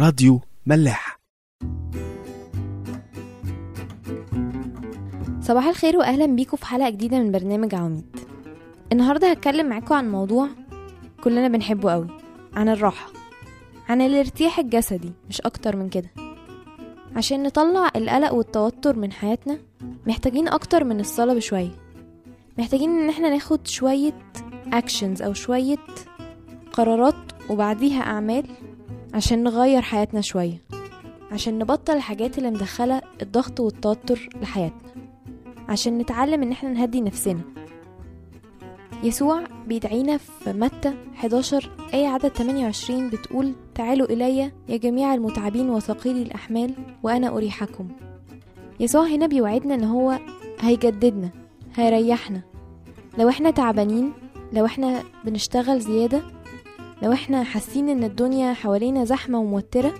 راديو ملاح. صباح الخير واهلا بيكم في حلقة جديدة من برنامج عواميد. النهارده هتكلم معاكم عن موضوع كلنا بنحبه قوي عن الراحة عن الارتياح الجسدي مش أكتر من كده. عشان نطلع القلق والتوتر من حياتنا محتاجين أكتر من الصلاة بشوية. محتاجين إن إحنا ناخد شوية اكشنز أو شوية قرارات وبعديها أعمال عشان نغير حياتنا شوية عشان نبطل الحاجات اللي مدخلة الضغط والتوتر لحياتنا عشان نتعلم إن إحنا نهدي نفسنا. يسوع بيدعينا في متى 11 آية عدد 28 بتقول تعالوا إلي يا جميع المتعبين وثقيلي الأحمال وأنا أريحكم. يسوع هنا بيوعدنا إن هو هيجددنا هيريحنا. لو إحنا تعبانين لو إحنا بنشتغل زيادة لو إحنا حاسين إن الدنيا حوالينا زحمة وموترة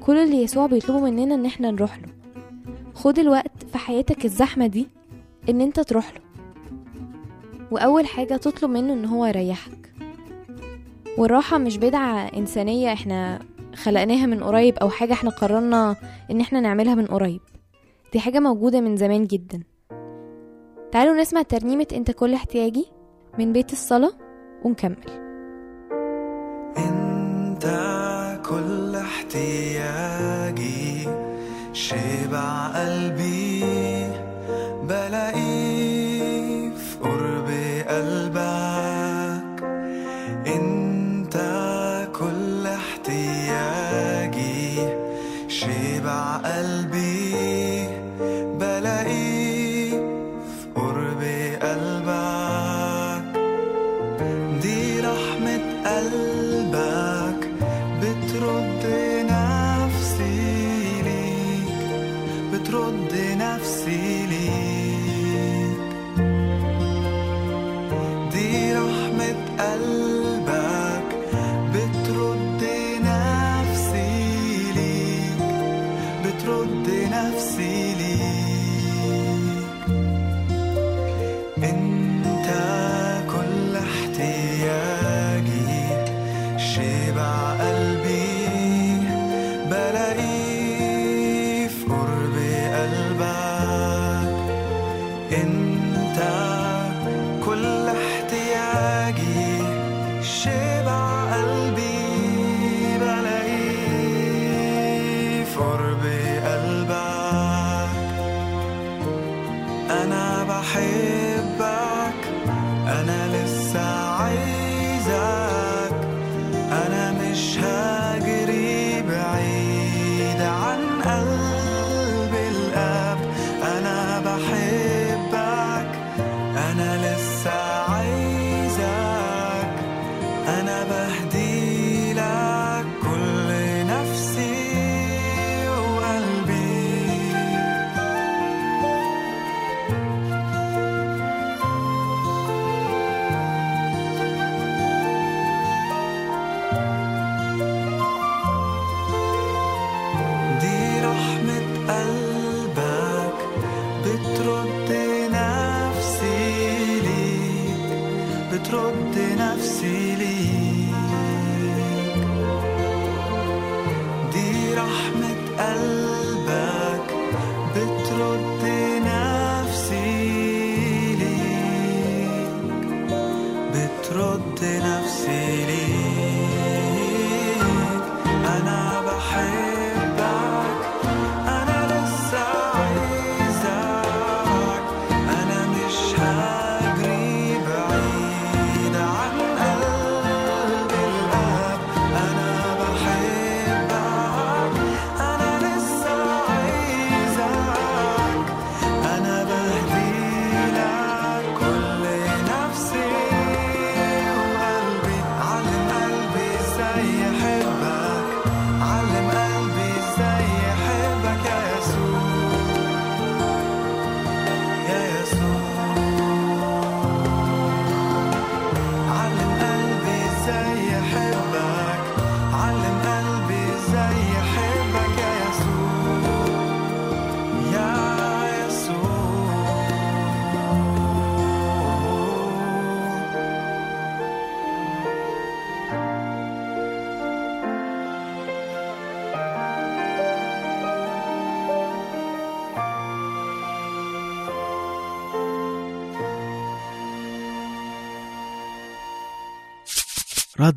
كل اللي يسوع بيطلبه مننا إن إحنا نروح له. خد الوقت في حياتك الزحمة دي إن انت تروح له. وأول حاجة تطلب منه إن هو يريحك. والراحة مش بدعة إنسانية إحنا خلقناها من قريب أو حاجة إحنا قررنا إن إحنا نعملها من قريب. دي حاجة موجودة من زمان جدا. تعالوا نسمع ترنيمة أنت كل احتياجي من بيت الصلاة ونكمل. كل احتياجي. شبع قلبي. بترد نفسي ليك.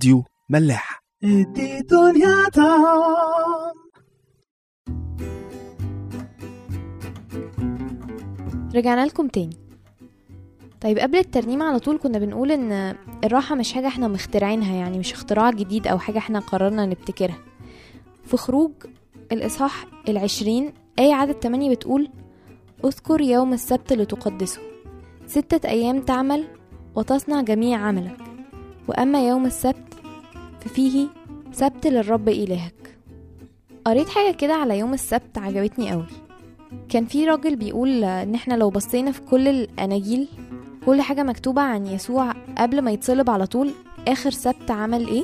راديو ملاح. ادي دنيا طعم رجعنا لكم تاني. طيب قبل الترنيمة على طول كنا بنقول إن الراحة مش حاجة إحنا مخترعينها يعني مش اختراع جديد أو حاجة إحنا قررنا نبتكرها. في خروج الإصحاح العشرين آية عدد 8 بتقول اذكر يوم السبت لتقدسه. ستة أيام تعمل وتصنع جميع عملك. وأما يوم السبت ففيه سبت للرب إلهك. قريت حاجة كده على يوم السبت عجبتني قوي. كان في راجل بيقول إن إحنا لو بصينا في كل الأناجيل كل حاجة مكتوبة عن يسوع قبل ما يتصلب على طول آخر سبت عمل إيه؟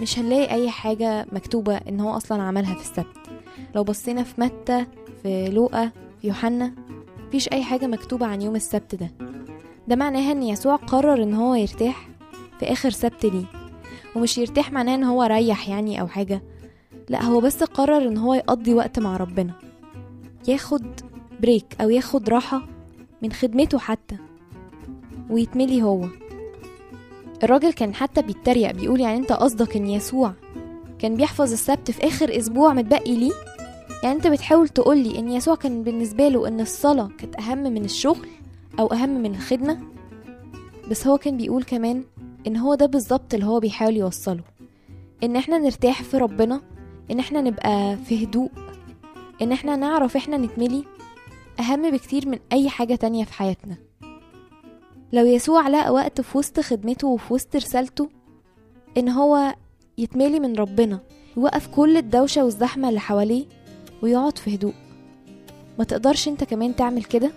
مش هنلاقي أي حاجة مكتوبة إن هو أصلا عملها في السبت. لو بصينا في متى في لوقا في يوحنا مفيش أي حاجة مكتوبة عن يوم السبت ده. ده معناها إن يسوع قرر إن هو يرتاح في آخر سبت ليه. ومش يرتاح معناه إن هو ريح يعني أو حاجة. لا هو بس قرر إن هو يقضي وقت مع ربنا. ياخد بريك أو ياخد راحة من خدمته حتى ويتملي هو. الراجل كان حتى بيتريق بيقول يعني أنت قصدك إن يسوع كان بيحفظ السبت في آخر أسبوع متبقي ليه؟ يعني أنت بتحاول تقولي إن يسوع كان بالنسبة له إن الصلاة كانت أهم من الشغل أو أهم من الخدمة؟ بس هو كان بيقول كمان إن هو ده بالظبط اللي هو بيحاول يوصله. إن إحنا نرتاح في ربنا إن إحنا نبقى في هدوء إن إحنا نعرف إحنا نتملي أهم بكتير من أي حاجة تانية في حياتنا. لو يسوع لقى وقت في وسط خدمته وفي وسط رسالته إن هو يتملي من ربنا يوقف كل الدوشة والزحمة اللي حواليه ويقعد في هدوء. ما تقدرش أنت كمان تعمل كده؟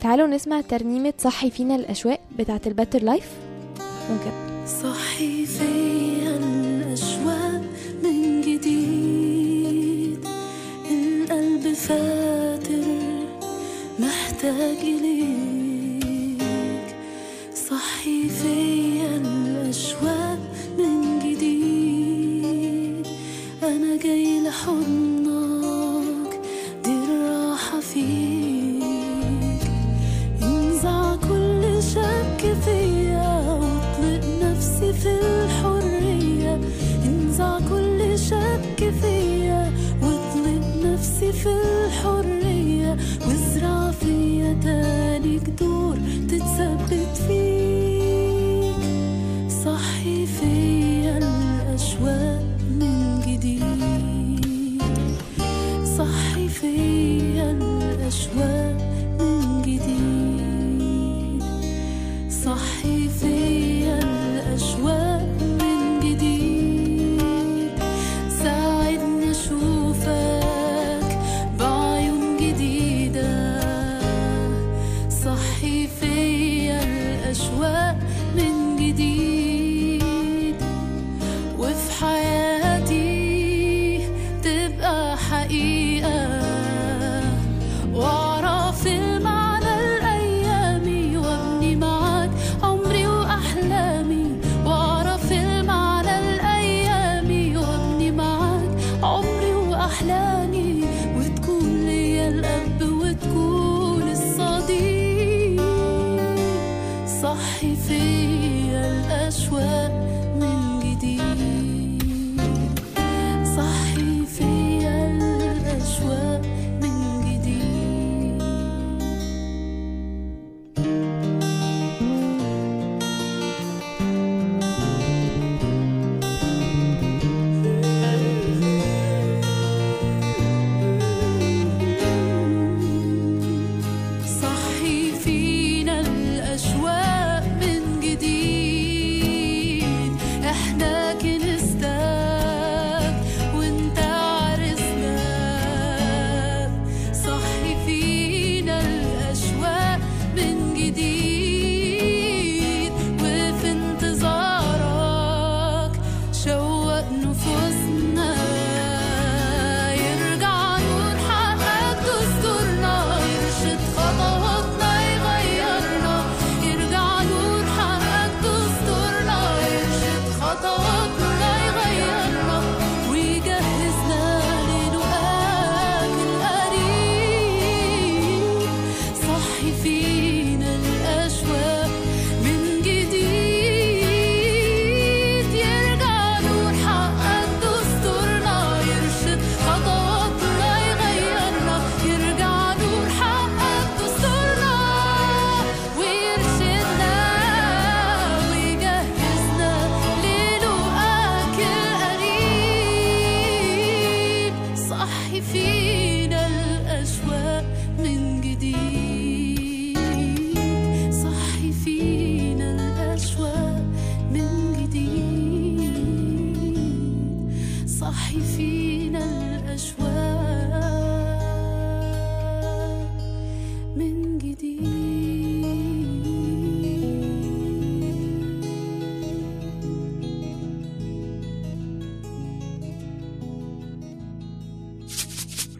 تعالوا نسمع ترنيمة صحي فينا الأشواق بتاعة ال Better Life. ونكمل صحي فيا الأشواق من جديد. القلب فاتر محتاج إليك. صحي فيا الأشواق من جديد. أنا جاي لحضنك feel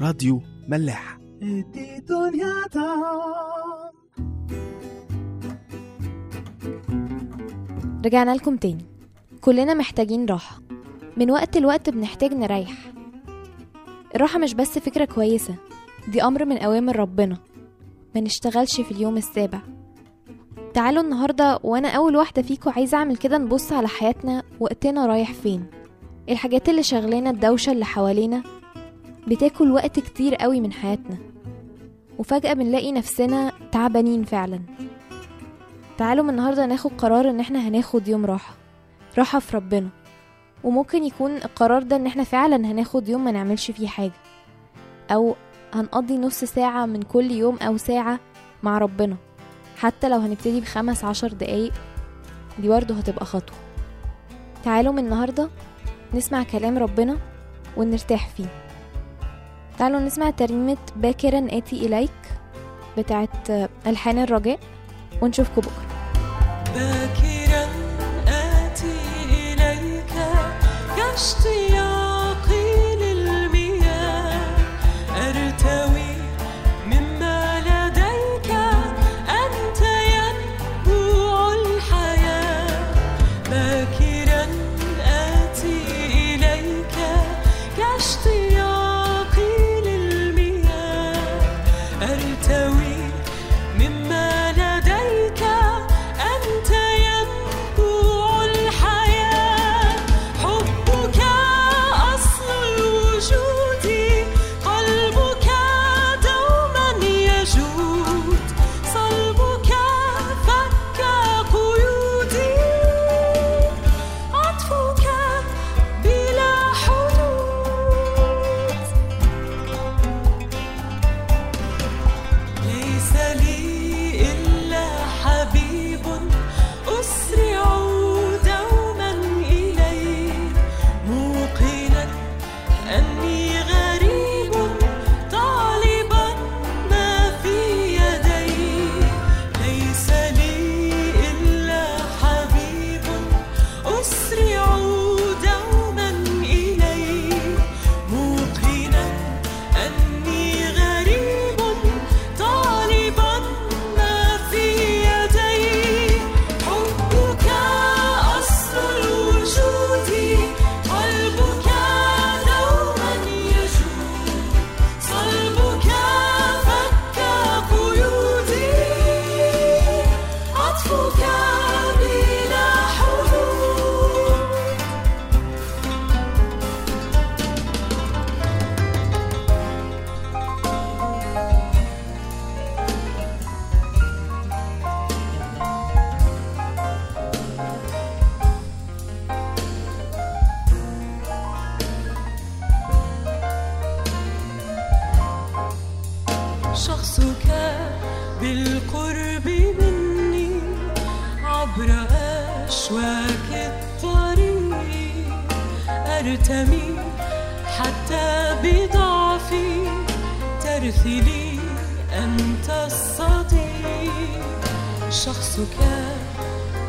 راديو ملاح. دي دنيا تعم رجعنا لكم تاني. كلنا محتاجين راحة. من وقت لوقت بنحتاج نريح. الراحة مش بس فكرة كويسة دي أمر من أوامر ربنا. ما نشتغلش في اليوم السابع. تعالوا النهاردة وأنا أول واحدة فيكم عايزة أعمل كده نبص على حياتنا وقتنا رايح فين. الحاجات اللي شغلنا الدوشة اللي حوالينا بتاكل وقت كتير قوي من حياتنا. وفجأة بنلاقي نفسنا تعبانين فعلا. تعالوا من النهاردة ناخد قرار إن إحنا هناخد يوم راحة. راحة في ربنا. وممكن يكون القرار ده إن إحنا فعلا هناخد يوم ما نعملش فيه حاجة. أو هنقضي نص ساعة من كل يوم أو ساعة مع ربنا. حتى لو هنبتدي بخمس عشر دقايق دي برضه هتبقى خطوة. تعالوا من النهاردة نسمع كلام ربنا ونرتاح فيه. تعالوا نسمع ترنيمة باكرا آتي إليك بتاعت ألحان الرجاء ونشوفكم بكرة. باكرا آتي إليك كاشتياقي أرتمي حتى بضعفي ترثلي أنت الصديق. شخصك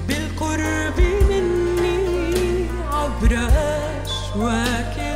بالقرب مني عبر أشواك